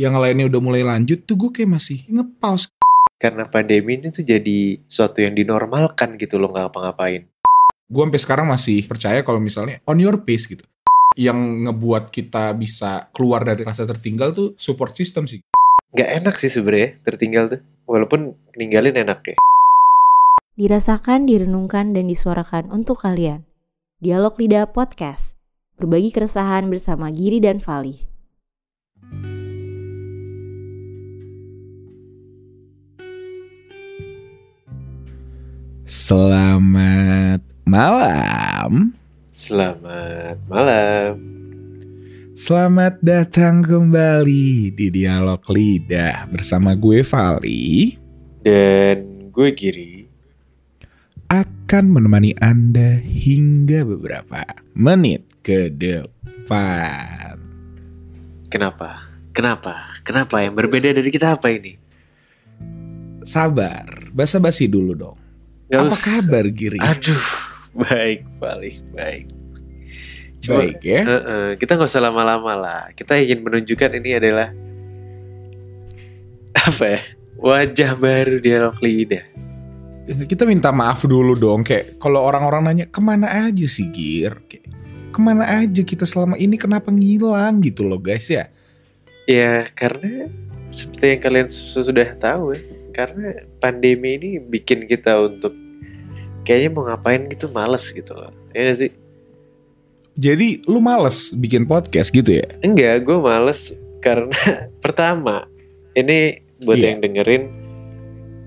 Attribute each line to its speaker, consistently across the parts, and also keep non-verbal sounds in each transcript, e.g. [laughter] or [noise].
Speaker 1: yang lainnya udah mulai lanjut tuh gue kayak masih ngepause
Speaker 2: karena pandemi ini tuh jadi suatu yang dinormalkan gitu loh nggak apa-ngapain.
Speaker 1: gue sampai sekarang masih percaya kalau misalnya on your pace gitu yang ngebuat kita bisa keluar dari rasa tertinggal tuh support system sih
Speaker 2: Nggak enak sih sebenarnya tertinggal tuh. Walaupun ninggalin enak ya.
Speaker 3: Dirasakan, direnungkan, dan disuarakan untuk kalian. Dialog Lidah Podcast. Berbagi keresahan bersama Giri dan Fali.
Speaker 1: Selamat malam
Speaker 2: Selamat malam.
Speaker 1: selamat datang kembali di dialog lidah bersama gue Vali
Speaker 2: Dan gue Giri.
Speaker 1: akan menemani anda hingga beberapa menit ke depan
Speaker 2: Kenapa? Kenapa? Kenapa? Yang berbeda dari kita apa ini?
Speaker 1: sabar basa-basi dulu dong
Speaker 2: Nggak
Speaker 1: apa kabar Giri
Speaker 2: Aduh, [laughs] baik, Fali, baik. Cuma,
Speaker 1: baik ya
Speaker 2: Heeh, kita nggak usah lama-lama lah. Kita ingin menunjukkan ini adalah [laughs] apa ya? Wajah baru dialog lidah.
Speaker 1: kita minta maaf dulu dong kayak kalau orang-orang nanya ke mana aja sih Gir kayak, ke mana aja kita selama ini kenapa ngilang gitu loh guys ya
Speaker 2: Ya karena seperti yang kalian su- sudah tahu ya, karena pandemi ini bikin kita untuk kayaknya mau ngapain gitu males gitu loh. Ya sih?
Speaker 1: jadi lu males bikin podcast gitu ya
Speaker 2: Enggak, gue males karena [laughs] pertama ini buat
Speaker 1: Iya.
Speaker 2: yang dengerin,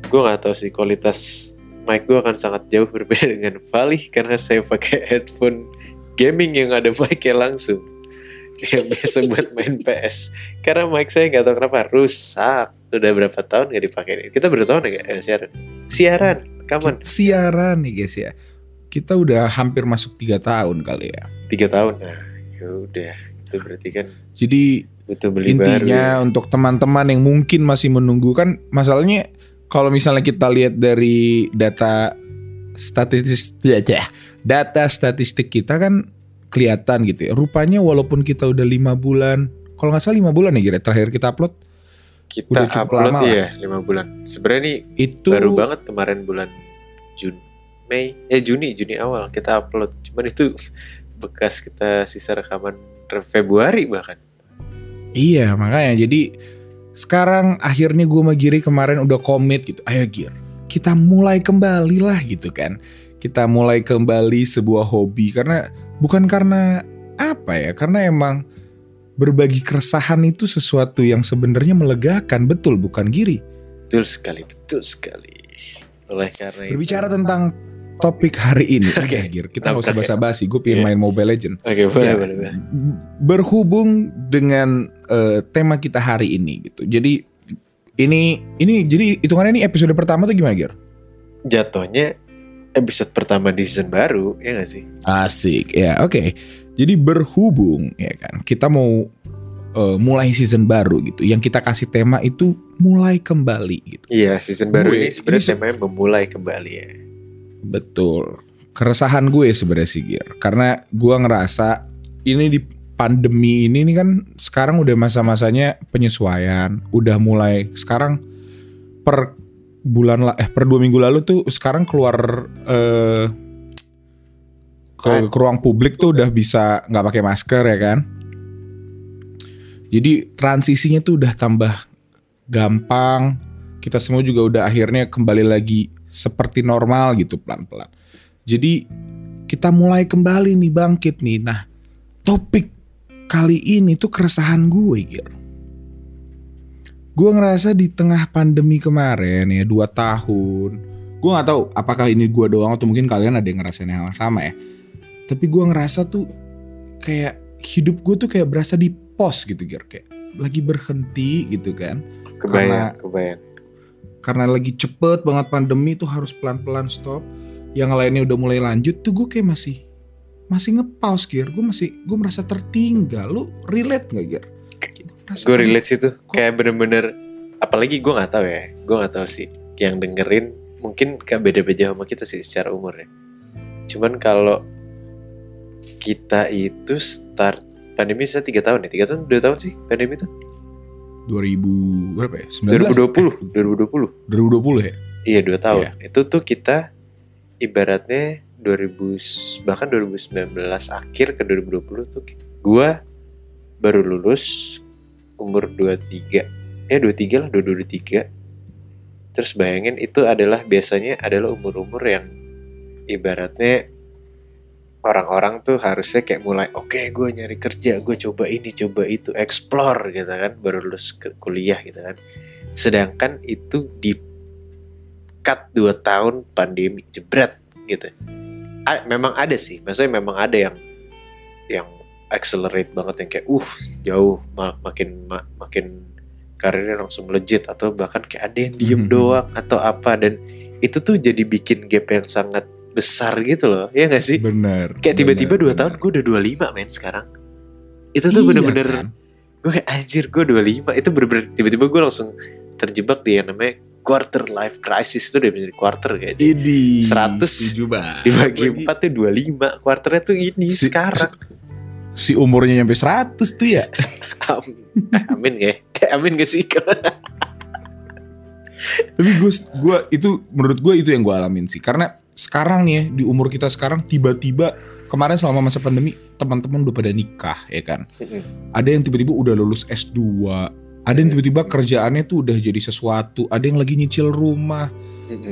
Speaker 2: gue nggak tahu sih kualitas mic gue akan sangat jauh berbeda dengan Vali karena saya pakai headphone gaming yang ada mic-nya langsung. [laughs] Kayak biasa buat main PS. Karena mic saya nggak tahu kenapa rusak. Udah berapa tahun nggak dipakai. Kita berapa tahun ya eh, siaran? Siaran, kapan?
Speaker 1: siaran nih guys ya kita udah hampir masuk tiga tahun kali ya
Speaker 2: Tiga tahun. Nah, yaudah. Itu berarti kan
Speaker 1: jadi
Speaker 2: butuh beli baru. ya.
Speaker 1: intinya untuk teman-teman yang mungkin masih menunggu kan masalahnya kalau misalnya kita lihat dari data statistik ya data statistik kita kan kelihatan gitu ya rupanya walaupun kita udah lima bulan kalau nggak salah lima bulan ya kira terakhir kita upload
Speaker 2: Kita
Speaker 1: udah
Speaker 2: upload
Speaker 1: lama
Speaker 2: ya lima bulan. Sebenarnya nih
Speaker 1: itu
Speaker 2: baru banget kemarin bulan Jun Mei eh Juni Juni awal kita upload. Cuman itu [laughs] bekas kita sisa rekaman Februari bahkan.
Speaker 1: Iya makanya. Jadi sekarang akhirnya gue sama Giri kemarin udah komit gitu. Ayo Gir kita mulai kembali lah gitu kan. Kita mulai kembali sebuah hobi. Karena bukan karena apa ya karena emang berbagi keresahan itu sesuatu yang sebenarnya melegakan betul bukan Giri
Speaker 2: betul sekali betul sekali oleh karena itu
Speaker 1: berbicara tentang topik hari ini [laughs]
Speaker 2: Oke.
Speaker 1: Udah, Gir kita nggak usah basa-basi gue pengen
Speaker 2: Iya.
Speaker 1: main Mobile Legend
Speaker 2: oke boleh
Speaker 1: Ya,
Speaker 2: boleh boleh
Speaker 1: berhubung dengan eh, tema kita hari ini gitu. Jadi ini ini jadi hitungannya ini episode pertama tuh gimana Gir?
Speaker 2: jatuhnya episode pertama di season baru ya gak sih
Speaker 1: Asik ya oke. Jadi berhubung ya kan kita mau eh, mulai season baru gitu. Yang kita kasih tema itu mulai kembali gitu.
Speaker 2: iya season baru
Speaker 1: Gue-
Speaker 2: ini sebenarnya temanya memulai kembali ya
Speaker 1: Betul. Keresahan gue sebenarnya sih Gir. Karena gue ngerasa ini di pandemi ini nih kan sekarang udah masa-masanya penyesuaian. Udah mulai sekarang per bulan lah eh per dua minggu lalu tuh sekarang keluar eh ke,
Speaker 2: Kan.
Speaker 1: ke ruang publik tuh udah bisa nggak pakai masker ya kan. Jadi transisinya tuh udah tambah gampang. Kita semua juga udah akhirnya kembali lagi seperti normal gitu pelan-pelan. Jadi kita mulai kembali nih bangkit nih. Nah, topik kali ini tuh keresahan gue, Gir. Gue ngerasa di tengah pandemi kemarin ya dua tahun. Gue nggak tahu apakah ini gue doang atau mungkin kalian ada yang ngerasain hal yang sama ya. Tapi gue ngerasa tuh kayak hidup gue tuh kayak berasa di pos gitu, Gir. Kayak lagi berhenti gitu kan
Speaker 2: kebayang kebayang
Speaker 1: karena lagi cepet banget pandemi tuh harus pelan-pelan stop. Yang lainnya udah mulai lanjut tuh gue kayak masih masih nge-pause Gir. Gue masih gue merasa tertinggal. Lu relate gak Gir? Merasa-
Speaker 2: gue relate sih tuh kayak bener-bener apalagi gue nggak tahu ya gue nggak tahu sih yang dengerin mungkin gak beda-beda sama kita sih secara umur ya cuman kalau kita itu start pandemi saya tiga tahun ya tiga tahun dua tahun sih pandemi tuh
Speaker 1: 2000 berapa ya? 19?
Speaker 2: 2020, 2020.
Speaker 1: 2020 ya?
Speaker 2: Iya dua tahun. Itu tuh kita ibaratnya 2000 bahkan 2019 akhir ke 2020 tuh gua baru lulus umur 23 ya 23 lah 22 23 terus bayangin itu adalah biasanya adalah umur-umur yang ibaratnya orang-orang tuh harusnya kayak mulai oke okay, gue nyari kerja gue coba ini coba itu explore gitu kan baru lulus kuliah gitu kan. Sedangkan itu di cut 2 tahun pandemi jebret gitu. A memang ada sih maksudnya memang ada yang yang accelerate banget yang kayak uh jauh mak makin mak makin karirnya langsung legit atau bahkan kayak ada yang diem doang atau apa dan itu tuh jadi bikin gap yang sangat besar gitu loh ya gak sih
Speaker 1: bener
Speaker 2: kayak tiba-tiba dua tahun gue udah 25 men sekarang itu tuh
Speaker 1: Iya
Speaker 2: bener-bener
Speaker 1: kan?
Speaker 2: gue kayak anjir gue 25 itu bener-bener tiba-tiba gue langsung terjebak di yang namanya quarter life crisis itu udah menjadi quarter kayak
Speaker 1: Idi
Speaker 2: 100
Speaker 1: setuju banget.
Speaker 2: dibagi
Speaker 1: Lagi.
Speaker 2: empat tuh 25 quarternya tuh ini
Speaker 1: Si-
Speaker 2: sekarang
Speaker 1: si umurnya nyampe 100 tuh [laughs] ya
Speaker 2: eh, amin gak ya? Eh, amin gak sih [laughs]
Speaker 1: tapi gue gue itu menurut gue itu yang gue alamin sih karena sekarang nih ya, di umur kita sekarang tiba-tiba kemarin selama masa pandemi teman-teman udah pada nikah ya kan? Ada yang tiba-tiba udah lulus S2 ada yang tiba-tiba kerjaannya tuh udah jadi sesuatu ada yang lagi nyicil rumah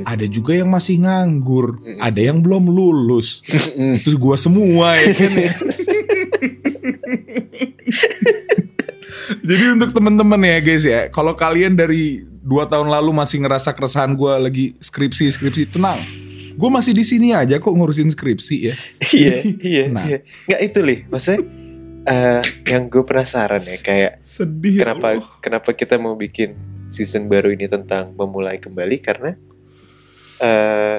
Speaker 1: ada juga yang masih nganggur ada yang belum lulus. Itu gua semua ya kan ya. Jadi untuk temen-temen ya guys ya, kalau kalian dari dua tahun lalu masih ngerasa keresahan gua lagi skripsi skripsi tenang, gue masih di sini aja kok ngurusin skripsi ya.
Speaker 2: iya [laughs] iya
Speaker 1: Nah.
Speaker 2: iya nggak itu lih maksudnya eh, yang gue penasaran ya kayak
Speaker 1: Sedih.
Speaker 2: kenapa
Speaker 1: Allah.
Speaker 2: kenapa kita mau bikin season baru ini tentang memulai kembali karena eh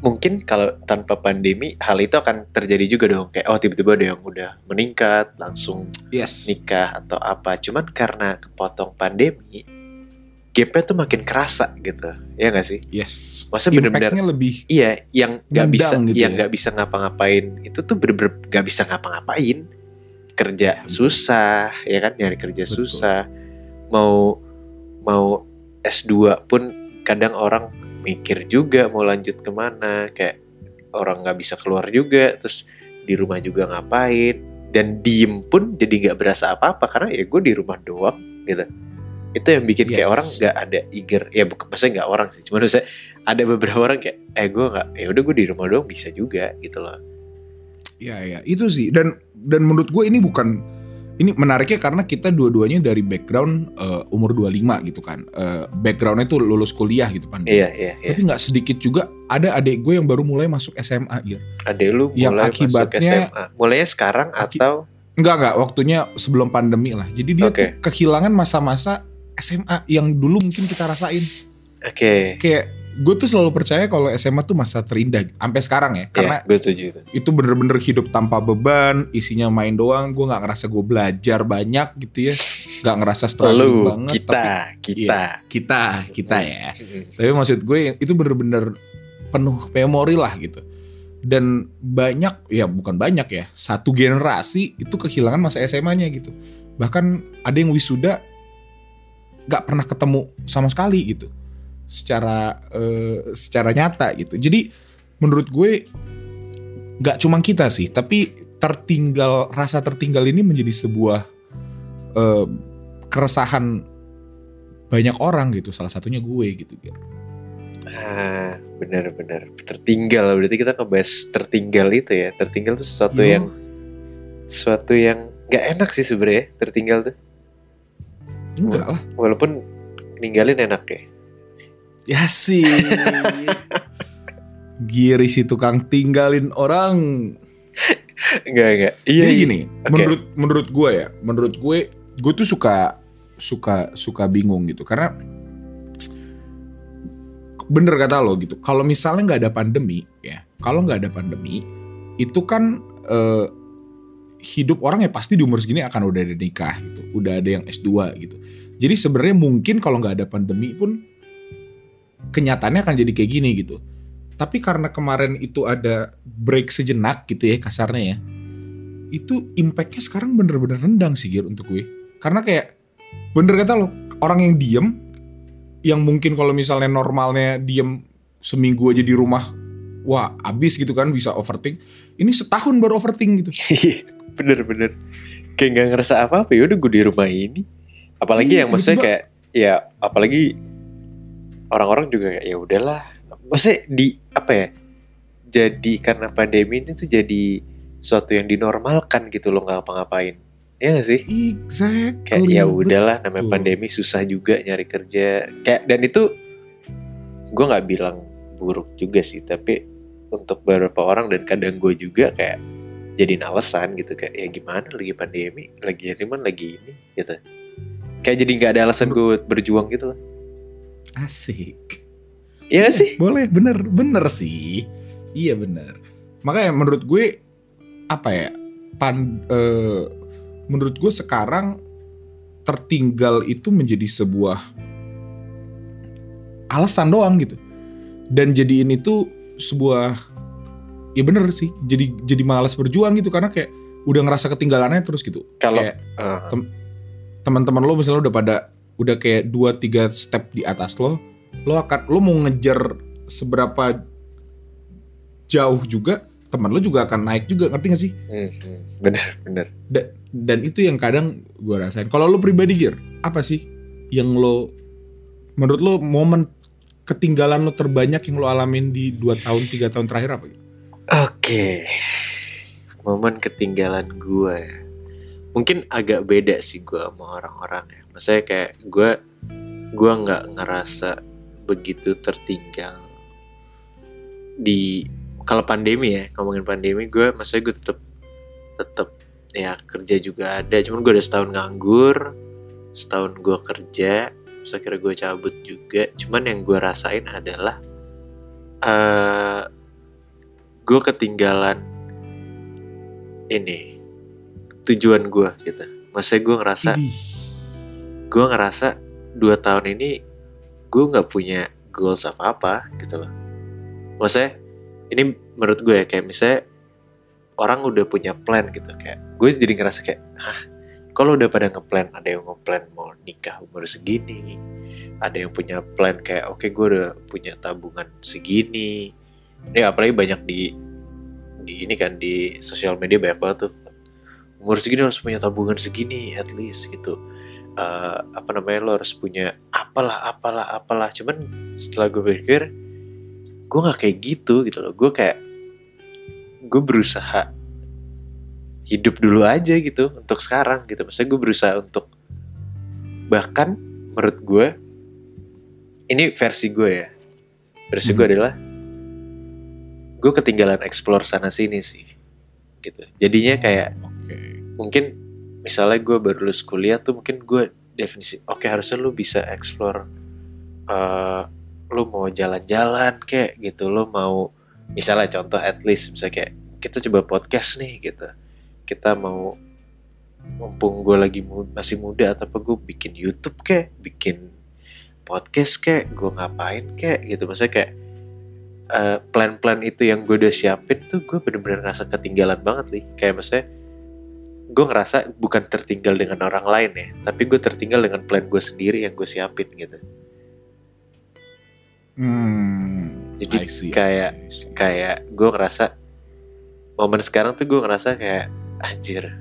Speaker 2: mungkin kalau tanpa pandemi hal itu akan terjadi juga dong kayak oh tiba-tiba ada yang udah meningkat langsung
Speaker 1: Yes.
Speaker 2: nikah atau apa cuman karena kepotong pandemi gapnya tuh makin kerasa gitu. Ya nggak sih?
Speaker 1: Yes.
Speaker 2: Maksudnya bener-bener
Speaker 1: Impactnya lebih
Speaker 2: iya yang nggak bisa
Speaker 1: gitu
Speaker 2: yang
Speaker 1: ya.
Speaker 2: nggak bisa ngapa-ngapain itu tuh bener-bener nggak bisa ngapa-ngapain. Kerja
Speaker 1: Ya,
Speaker 2: susah ya kan? Nyari kerja
Speaker 1: Betul.
Speaker 2: susah. Mau mau S2 pun kadang orang mikir juga mau lanjut ke mana. Kayak orang nggak bisa keluar juga terus di rumah juga ngapain? Dan diem pun jadi nggak berasa apa-apa karena ya gue di rumah doang gitu itu yang bikin kayak
Speaker 1: Yes.
Speaker 2: orang nggak ada eager ya bukan maksudnya nggak orang sih cuma maksudnya ada beberapa orang kayak eh gue nggak ya udah gue di rumah doang bisa juga gitu loh
Speaker 1: Ya ya itu sih dan dan menurut gue ini bukan ini menariknya karena kita dua-duanya dari background eh, umur 25 gitu kan. Eh, backgroundnya tuh lulus kuliah gitu kan.
Speaker 2: iya iya iya
Speaker 1: Tapi nggak sedikit juga ada adik gue yang baru mulai masuk SMA gitu.
Speaker 2: ada lu
Speaker 1: Yang
Speaker 2: mulai masuk
Speaker 1: akibatnya-
Speaker 2: SMA mulainya sekarang atau
Speaker 1: Enggak enggak waktunya sebelum pandemi lah. Jadi dia
Speaker 2: Oke.
Speaker 1: tuh kehilangan masa-masa SMA yang dulu mungkin kita rasain.
Speaker 2: oke
Speaker 1: Kayak gue tuh selalu percaya kalau SMA tuh masa terindah sampai sekarang ya. Karena
Speaker 2: Iya, gue setuju itu
Speaker 1: itu bener-bener hidup tanpa beban, isinya main doang. Gue nggak ngerasa gue belajar banyak gitu ya, nggak ngerasa struggling
Speaker 2: lu
Speaker 1: banget.
Speaker 2: kita
Speaker 1: tapi
Speaker 2: kita
Speaker 1: kita kita ya. Tapi maksud gue itu bener-bener penuh memori lah gitu. Dan banyak ya bukan banyak ya, satu generasi itu kehilangan masa SMA-nya gitu. Bahkan ada yang wisuda nggak pernah ketemu sama sekali gitu. Secara eh, secara nyata gitu. Jadi menurut gue nggak cuma kita sih, tapi tertinggal rasa tertinggal ini menjadi sebuah eh, keresahan banyak orang gitu. Salah satunya gue gitu.
Speaker 2: Ah benar-benar tertinggal berarti kita ngebahas tertinggal itu ya tertinggal itu sesuatu
Speaker 1: Yo.
Speaker 2: yang sesuatu yang nggak enak sih sebenarnya tertinggal tuh
Speaker 1: Enggak lah.
Speaker 2: walaupun ninggalin enak ya
Speaker 1: Ya sih. Giri si tukang tinggalin orang.
Speaker 2: enggak enggak iya
Speaker 1: Jadi
Speaker 2: iya.
Speaker 1: gini,
Speaker 2: Oke.
Speaker 1: menurut menurut gue ya, menurut gue gue tuh suka suka suka bingung gitu karena bener kata lo gitu. Kalau misalnya nggak ada pandemi ya, kalau nggak ada pandemi itu kan eh, hidup orang ya pasti di umur segini akan udah ada nikah gitu, udah ada yang S2 gitu. Jadi sebenarnya mungkin kalau nggak ada pandemi pun kenyataannya akan jadi kayak gini gitu. Tapi karena kemarin itu ada break sejenak gitu ya kasarnya ya. Itu impactnya sekarang bener-bener rendang sih Gir untuk gue. Karena kayak bener kata lo orang yang diem yang mungkin kalau misalnya normalnya diem seminggu aja di rumah wah abis gitu kan bisa overthink ini setahun baru overthink gitu. [laughs]
Speaker 2: Iya, bener-bener kayak nggak ngerasa apa-apa ya udah gue di rumah ini. Apalagi
Speaker 1: Iya,
Speaker 2: yang maksudnya
Speaker 1: tiba-tiba-
Speaker 2: kayak ya apalagi orang-orang juga kayak ya udahlah. Maksudnya di apa ya jadi karena pandemi ini tuh jadi suatu yang dinormalkan gitu loh nggak apa-ngapain ya gak sih?
Speaker 1: Exactly.
Speaker 2: Kayak ya udahlah namanya
Speaker 1: betul.
Speaker 2: pandemi susah juga nyari kerja. Kayak dan itu gue nggak bilang buruk juga sih tapi untuk beberapa orang dan kadang gue juga kayak jadiin alasan gitu kayak ya gimana lagi pandemi lagi cuman lagi ini gitu. Kayak jadi nggak ada alasan gue berjuang gitu loh.
Speaker 1: Asik.
Speaker 2: Iya gak sih?
Speaker 1: Boleh bener bener sih. Iya bener. Makanya menurut gue apa ya pan eh, menurut gue sekarang tertinggal itu menjadi sebuah alasan doang gitu. Dan jadiin itu sebuah ya bener sih jadi jadi malas berjuang gitu karena kayak udah ngerasa ketinggalannya terus gitu
Speaker 2: kalau
Speaker 1: kayak
Speaker 2: uh,
Speaker 1: teman-teman lo misalnya udah pada udah kayak 2 3 step di atas lo, lo akan lo mau ngejar seberapa jauh juga teman lo juga akan naik juga ngerti gak sih?
Speaker 2: hmm, hmm, bener bener
Speaker 1: Da- dan itu yang kadang gue rasain. Kalau lo pribadi Gir, apa sih yang lo menurut lo momen ketinggalan lo terbanyak yang lo alamin di 2 tahun 3 tahun terakhir apa? gitu?
Speaker 2: Oke, momen ketinggalan gue ya. Mungkin agak beda sih gue sama orang-orang ya. Maksudnya kayak gue, gue nggak ngerasa begitu tertinggal di kalau pandemi ya ngomongin pandemi gue, maksudnya gue tetap tetap ya kerja juga ada. Cuman gue udah setahun nganggur, setahun gue kerja, terus akhirnya gue cabut juga. Cuman yang gue rasain adalah eh gue ketinggalan ini tujuan gue gitu. Maksudnya gue ngerasa gue ngerasa dua tahun ini gue nggak punya goals apa apa gitu loh. Maksudnya ini menurut gue ya kayak misalnya orang udah punya plan gitu kayak gue jadi ngerasa kayak ah kalau udah pada ngeplan ada yang ngeplan mau nikah umur segini ada yang punya plan kayak oke gue udah punya tabungan segini. Ini apalagi banyak di di ini kan di sosial media banyak banget tuh. Umur segini harus punya tabungan segini at least gitu. Eh, apa namanya lo harus punya apalah apalah apalah. Cuman setelah gue pikir gue nggak kayak gitu gitu loh. Gue kayak gue berusaha hidup dulu aja gitu untuk sekarang gitu maksudnya gue berusaha untuk bahkan menurut gue ini versi gue ya versi gue
Speaker 1: Hmm.
Speaker 2: adalah gue ketinggalan explore sana sini sih gitu jadinya kayak
Speaker 1: Oke.
Speaker 2: mungkin misalnya gue baru lulus kuliah tuh mungkin gue definisi oke harusnya lu bisa explore eh lu mau jalan-jalan kayak gitu lu mau misalnya contoh at least misalnya kayak kita coba podcast nih gitu kita mau mumpung gue lagi mu- masih muda atau apa gue bikin YouTube kayak bikin podcast kayak gue ngapain kayak gitu. Maksudnya kayak eh, plan-plan itu yang gue udah siapin tuh gue bener-bener ngerasa ketinggalan banget nih kayak maksudnya gue ngerasa bukan tertinggal dengan orang lain ya tapi gue tertinggal dengan plan gue sendiri yang gue siapin gitu.
Speaker 1: Hmm,
Speaker 2: Jadi
Speaker 1: see,
Speaker 2: kayak-
Speaker 1: see, see.
Speaker 2: kayak gue ngerasa momen sekarang tuh gue ngerasa kayak anjir.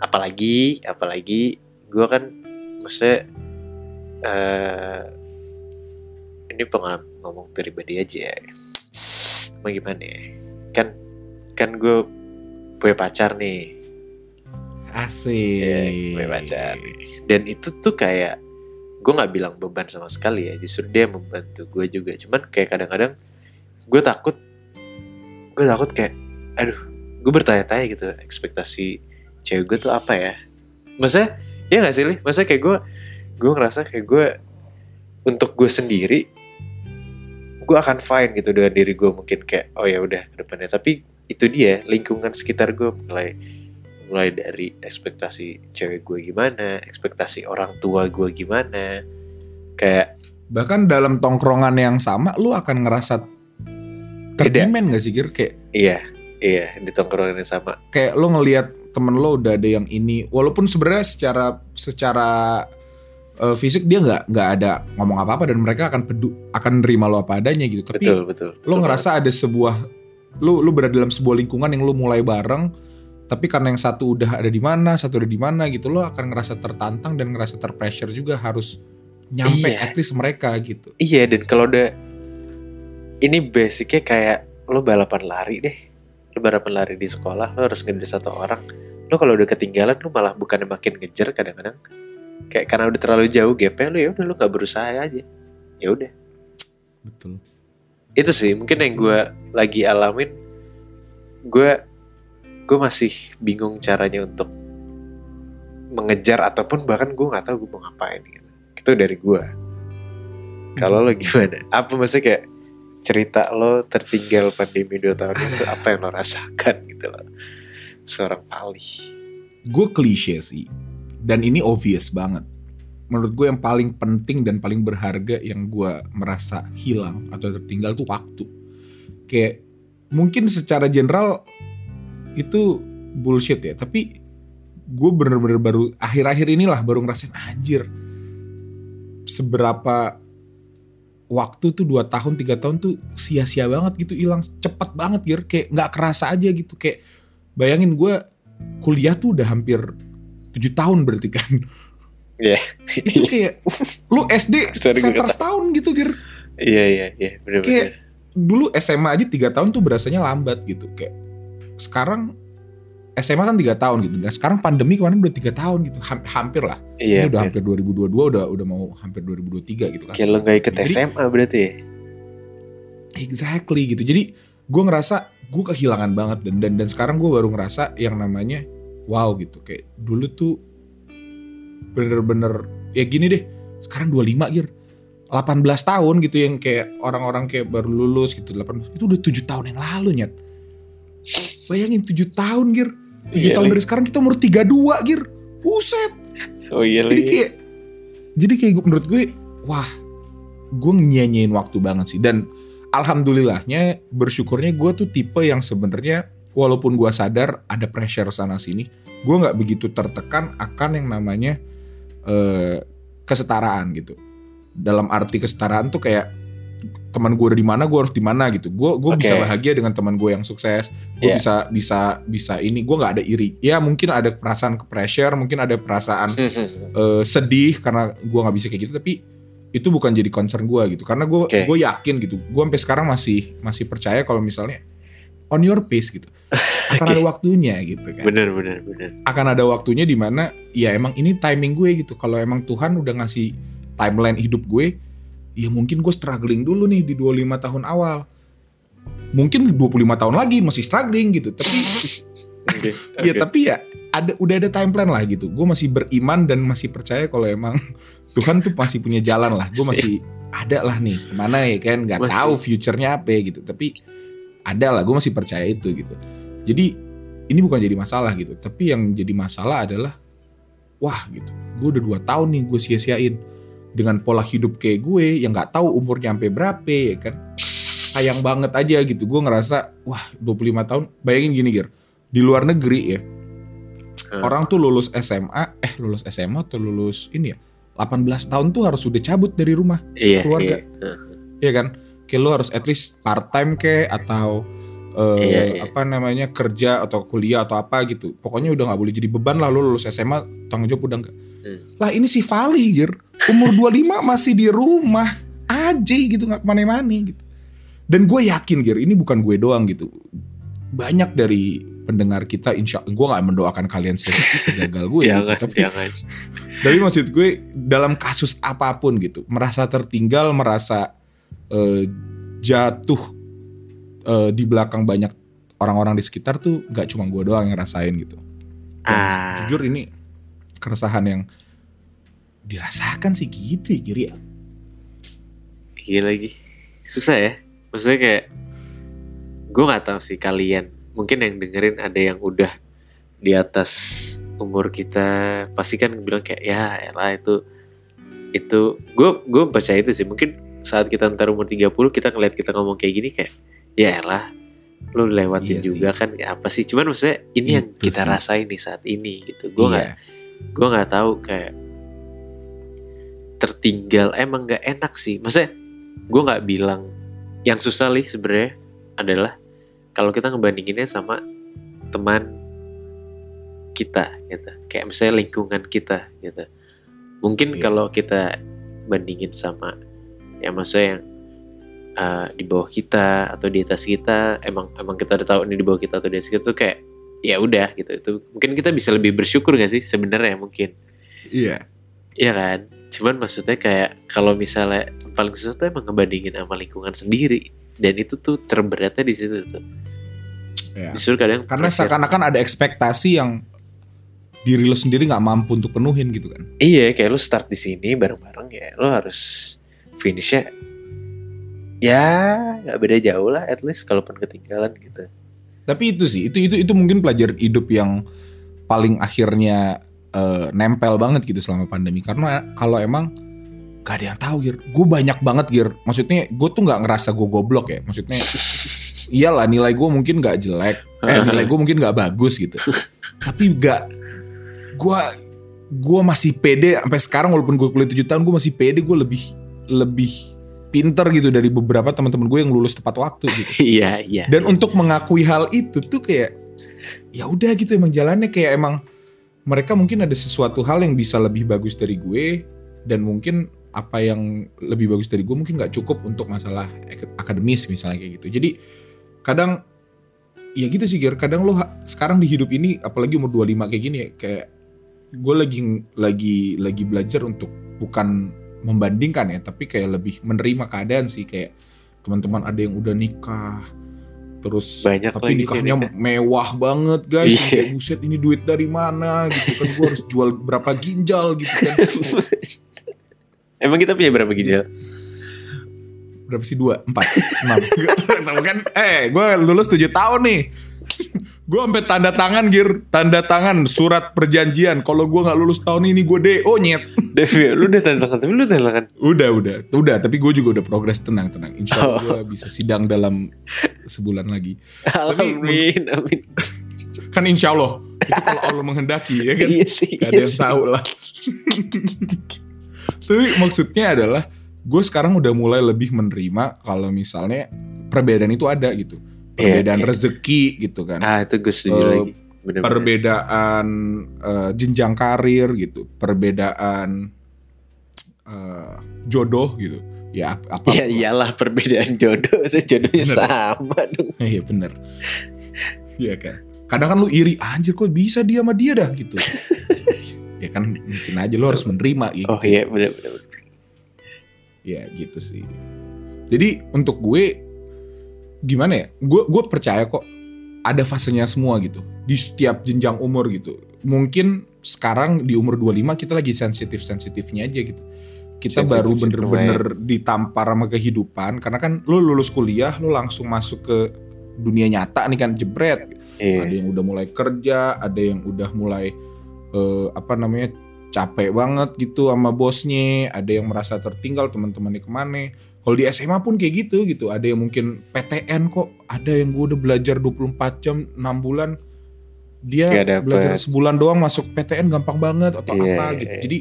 Speaker 2: Apalagi apalagi gue kan maksudnya eh ini pengalaman ngomong pribadi aja ya. Emang gimana ya? Kan kan gue punya pacar nih.
Speaker 1: Asik.
Speaker 2: Iya, punya pacar. dan itu tuh kayak gue nggak bilang beban sama sekali ya. Justru dia membantu gue juga. Cuman kayak kadang-kadang gue takut gue takut kayak aduh gue bertanya-tanya gitu ekspektasi cewek gue tuh apa ya? Maksudnya ya nggak sih Li? maksudnya kayak gue gue ngerasa kayak gue untuk gue sendiri gue akan fine gitu dengan diri gue mungkin kayak oh ya udah depannya. Tapi itu dia lingkungan sekitar gue mulai mulai dari ekspektasi cewek gue gimana, ekspektasi orang tua gue gimana, kayak
Speaker 1: Bahkan dalam tongkrongan yang sama lu akan ngerasa terdimen gak sih Gir? Kayak
Speaker 2: iya iya di tongkrongan yang sama,
Speaker 1: kayak lu ngelihat temen lo udah ada yang ini walaupun sebenarnya secara secara eh, fisik dia nggak nggak ada ngomong apa apa dan mereka akan pedu akan nerima lo apa adanya gitu tapi
Speaker 2: betul betul
Speaker 1: lo
Speaker 2: Betul
Speaker 1: ngerasa ada sebuah lo lo berada dalam sebuah lingkungan yang lo mulai bareng tapi karena yang satu udah ada di mana satu ada di mana gitu lo akan ngerasa tertantang dan ngerasa terpressure juga harus nyampe
Speaker 2: Iya.
Speaker 1: at least mereka gitu
Speaker 2: Iya dan kalau udah ini basicnya kayak lo balapan lari deh. Lo balapan lari di sekolah, lo harus ngejar satu orang. Lo kalau udah ketinggalan lo malah bukannya makin ngejar kadang-kadang. Kayak karena udah terlalu jauh gapnya lo ya udah lo nggak berusaha aja. Ya udah.
Speaker 1: betul
Speaker 2: Itu sih mungkin yang gue lagi alamin. Gue gue masih bingung caranya untuk mengejar ataupun bahkan gue nggak tahu gue mau ngapain gitu. Itu dari gue. Kalau lo gimana? Apa maksudnya kayak cerita lo tertinggal pandemi dua tahun itu apa yang lo rasakan gitu loh? Seorang Pali.
Speaker 1: gue klise sih dan ini obvious banget menurut gue yang paling penting dan paling berharga yang gue merasa hilang atau tertinggal tuh waktu kayak mungkin secara general itu bullshit ya tapi gue bener-bener baru akhir-akhir inilah baru ngerasain anjir seberapa waktu tuh dua tahun tiga tahun tuh sia-sia banget gitu hilang cepet banget gitu kayak nggak kerasa aja gitu. Kayak bayangin gue kuliah tuh udah hampir tujuh tahun berarti kan.
Speaker 2: Iya.
Speaker 1: itu kayak lu SD veteran [laughs] tahun gitu Gir.
Speaker 2: Iya iya iya.
Speaker 1: Kayak- dulu SMA aja tiga tahun tuh berasanya lambat gitu. Kayak sekarang SMA kan tiga tahun gitu dan sekarang pandemi kemarin udah tiga tahun gitu Ham- hampir lah
Speaker 2: Iya.
Speaker 1: ini udah hampir 2022 udah udah mau hampir 2023 gitu kan
Speaker 2: Kayak lo nggak ikut
Speaker 1: Jadi-
Speaker 2: SMA berarti ya?
Speaker 1: Exactly gitu. Jadi gue ngerasa gue kehilangan banget dan dan dan sekarang gue baru ngerasa yang namanya wow gitu. Kayak dulu tuh bener-bener ya gini deh. Sekarang 25 gir. 18 tahun gitu yang kayak orang-orang kayak baru lulus gitu 18 itu udah 7 tahun yang lalu nyet. Bayangin 7 tahun gir. 7
Speaker 2: Iya,
Speaker 1: tahun
Speaker 2: lagi.
Speaker 1: dari sekarang kita umur 32 gir. Buset
Speaker 2: Oh iya
Speaker 1: jadi
Speaker 2: lagi.
Speaker 1: kayak jadi kayak gue- menurut gue wah gue nyanyiin waktu banget sih dan alhamdulillahnya bersyukurnya gue tuh tipe yang sebenarnya walaupun gue sadar ada pressure sana sini gue nggak begitu tertekan akan yang namanya eh, kesetaraan gitu dalam arti kesetaraan tuh kayak teman gue di mana gue harus di mana gitu gue gue bisa
Speaker 2: Oke.
Speaker 1: bahagia dengan teman gue yang sukses gue
Speaker 2: Iya.
Speaker 1: bisa bisa bisa ini gue nggak ada iri ya mungkin ada perasaan ke pressure mungkin ada perasaan [laughs] eh, sedih karena gua nggak bisa kayak gitu tapi itu bukan jadi concern gua gitu karena gue
Speaker 2: Oke.
Speaker 1: gue yakin gitu gue sampai sekarang masih masih percaya kalau misalnya on your pace gitu [laughs] akan
Speaker 2: Oke.
Speaker 1: ada waktunya gitu kan
Speaker 2: bener bener bener.
Speaker 1: akan ada waktunya di mana ya emang ini timing gue gitu kalau emang Tuhan udah ngasih timeline hidup gue ya mungkin gue struggling dulu nih di 25 tahun awal mungkin 25 tahun lagi masih struggling gitu tapi
Speaker 2: Oke.
Speaker 1: Iya [laughs]
Speaker 2: oke.
Speaker 1: tapi ya ada udah ada time plan lah gitu. Gue masih beriman dan masih percaya kalau emang [laughs] Tuhan tuh masih punya jalan lah. Gue masih ada lah nih ke mana ya kan nggak tahu future-nya apa ya gitu. Tapi ada lah. Gue masih percaya itu gitu. Jadi ini bukan jadi masalah gitu. Tapi yang jadi masalah adalah wah gitu. Gue udah dua tahun nih gue sia-siain dengan pola hidup kayak gue yang nggak tahu umurnya sampai berapa ya kan. Sayang banget aja gitu. Gue ngerasa wah 25 tahun. Bayangin gini Gir di luar negeri ya
Speaker 2: Hmm.
Speaker 1: orang tuh lulus SMA eh lulus SMA atau lulus ini ya 18 tahun tuh harus udah cabut dari rumah
Speaker 2: Iya
Speaker 1: keluarga.
Speaker 2: iya. Heeh.
Speaker 1: ya kan kayak lu harus at least part time ke atau eh,
Speaker 2: Iya, iya.
Speaker 1: apa namanya kerja atau kuliah atau apa gitu pokoknya udah nggak boleh jadi beban lah lu lulus SMA tanggung jawab udah enggak
Speaker 2: Hmm.
Speaker 1: lah ini si Fali Gir umur 25 [laughs] masih di rumah aja gitu nggak ke mana-mana gitu dan gue yakin Gir ini bukan gue doang gitu banyak dari pendengar kita insya gue nggak mendoakan kalian se- [laughs] segagal gue gitu.
Speaker 2: Jangan
Speaker 1: tapi
Speaker 2: jangan. [laughs]
Speaker 1: tapi maksud gue dalam kasus apa pun gitu merasa tertinggal merasa eh, jatuh eh, di belakang banyak orang-orang di sekitar tuh gak cuma gue doang yang ngerasain gitu Dan
Speaker 2: Ah.
Speaker 1: jujur ini keresahan yang dirasakan sih gitu ya kiri ya
Speaker 2: Iya lagi. Susah ya. Maksudnya kayak gue nggak tahu sih kalian. Mungkin yang dengerin ada yang udah di atas umur kita pasti kan bilang kayak ya elah itu itu gue gue percaya itu sih mungkin saat kita ntar umur 30 kita ngeliat kita ngomong kayak gini kayak ya elah lu lewatin
Speaker 1: Iya sih.
Speaker 2: juga kan ya apa sih cuman maksudnya ini yang
Speaker 1: Itu
Speaker 2: kita
Speaker 1: sih.
Speaker 2: rasain nih saat ini gitu gue nggak
Speaker 1: Iya.
Speaker 2: Gue nggak tahu kayak tertinggal emang nggak enak sih. Maksudnya gue nggak bilang yang susah nih sebenarnya adalah kalau kita ngebandinginnya sama teman kita gitu. Kayak misalnya lingkungan kita gitu. Mungkin
Speaker 1: Iya.
Speaker 2: kalau kita bandingin sama ya maksudnya yang uh, di bawah kita atau di atas kita emang emang kita udah tahu ini di bawah kita atau di atas kita tuh kayak ya udah gitu itu mungkin kita bisa lebih bersyukur gak sih sebenarnya mungkin
Speaker 1: Iya.
Speaker 2: Iya kan cuman maksudnya kayak kalau misalnya paling susah tuh emang ngebandingin sama lingkungan sendiri dan itu tuh terberatnya di situ tuh
Speaker 1: Iya.
Speaker 2: justru kadang
Speaker 1: Karena seakan-akan ada ekspektasi yang diri lo sendiri nggak mampu untuk penuhin gitu kan.
Speaker 2: Iya, kayak lu start di sini bareng-bareng ya, lu harus finishnya ya nggak beda jauh lah, at least kalaupun ketinggalan gitu.
Speaker 1: Tapi itu sih, itu itu itu mungkin pelajaran hidup yang paling akhirnya eh, nempel banget gitu selama pandemi. Karena kalau emang gak ada yang tahu Gir, gue banyak banget Gir. Maksudnya gue tuh nggak ngerasa gue goblok ya. Maksudnya [laughs] iyalah nilai gue mungkin nggak jelek, eh [laughs] nilai gue mungkin nggak bagus gitu. Tapi gak, gue gue masih pede sampai sekarang walaupun gue kuliah 7 tahun gue masih pede gue lebih lebih pinter gitu dari beberapa teman-teman gue yang lulus tepat waktu gitu. [laughs]
Speaker 2: Iya, iya.
Speaker 1: Dan
Speaker 2: iya.
Speaker 1: untuk mengakui hal itu tuh kayak ya udah gitu emang jalannya kayak emang mereka mungkin ada sesuatu hal yang bisa lebih bagus dari gue dan mungkin apa yang lebih bagus dari gue mungkin nggak cukup untuk masalah ak- akademis misalnya kayak gitu. Jadi kadang ya gitu sih Gir, kadang lo sekarang di hidup ini apalagi umur 25 kayak gini ya kayak gue lagi lagi lagi belajar untuk bukan membandingkan ya tapi kayak lebih menerima keadaan sih kayak teman-teman ada yang udah nikah terus
Speaker 2: Banyak
Speaker 1: tapi nikahnya
Speaker 2: nikah.
Speaker 1: mewah banget guys.
Speaker 2: Iya.
Speaker 1: kayak buset ini duit dari mana? Gitu kan gue harus jual berapa ginjal? Gitu kan. [laughs]
Speaker 2: Emang kita punya berapa ginjal?
Speaker 1: berapa sih? Dua? Empat? Enam? [laughs] Kan. Eh gue lulus tujuh tahun nih gue sampai tanda tangan gir tanda tangan surat perjanjian kalau gue nggak lulus tahun ini gue do nyet [laughs]
Speaker 2: Devi, lu udah tanda tangan, tapi lu tanda tangan.
Speaker 1: udah udah udah tapi gue juga udah progres tenang tenang insya Allah
Speaker 2: Oh.
Speaker 1: gue bisa sidang dalam sebulan lagi
Speaker 2: Amin, amin.
Speaker 1: kan insya Allah itu kalau Allah menghendaki ya kan
Speaker 2: Iya sih.
Speaker 1: Gak ada
Speaker 2: iya
Speaker 1: yang
Speaker 2: sih.
Speaker 1: tahu lah. Tapi maksudnya adalah gue sekarang udah mulai lebih menerima kalau misalnya perbedaan itu ada gitu. Perbedaan
Speaker 2: Iya, iya.
Speaker 1: rezeki gitu kan.
Speaker 2: Ah, itu gue setuju
Speaker 1: Eh,
Speaker 2: lagi. Bener-bener.
Speaker 1: Perbedaan eh, jenjang karir gitu. Perbedaan eh, jodoh gitu. Ya ap- apa?
Speaker 2: Ya iyalah perbedaan jodoh, [laughs] saya jodohnya
Speaker 1: Bener.
Speaker 2: sama dong.
Speaker 1: Iya bener. Iya kan. Kadang kan lu iri anjir kok bisa dia sama dia dah gitu. [laughs] ya kan mungkin aja lu harus menerima gitu.
Speaker 2: Oh iya, bener-bener.
Speaker 1: Ya gitu sih. Jadi untuk gue gimana ya? Gue gue percaya kok ada fasenya semua gitu di setiap jenjang umur gitu. Mungkin sekarang di umur 25 kita lagi sensitif-sensitifnya aja gitu. Kita
Speaker 2: Sensitif
Speaker 1: baru bener-bener ditampar sama kehidupan karena kan lu lulus kuliah lu langsung masuk ke dunia nyata nih kan jebret.
Speaker 2: Iya.
Speaker 1: Ada yang udah mulai kerja, ada yang udah mulai eh, apa namanya capek banget gitu sama bosnya, ada yang merasa tertinggal teman-temannya ke mana. Kalau di SMA pun kayak gitu gitu, ada yang mungkin PTN kok, ada yang gue udah belajar 24 jam 6 bulan, dia
Speaker 2: dapet.
Speaker 1: belajar sebulan doang masuk PTN gampang banget atau
Speaker 2: Iya,
Speaker 1: apa
Speaker 2: iya,
Speaker 1: gitu.
Speaker 2: iya.
Speaker 1: Jadi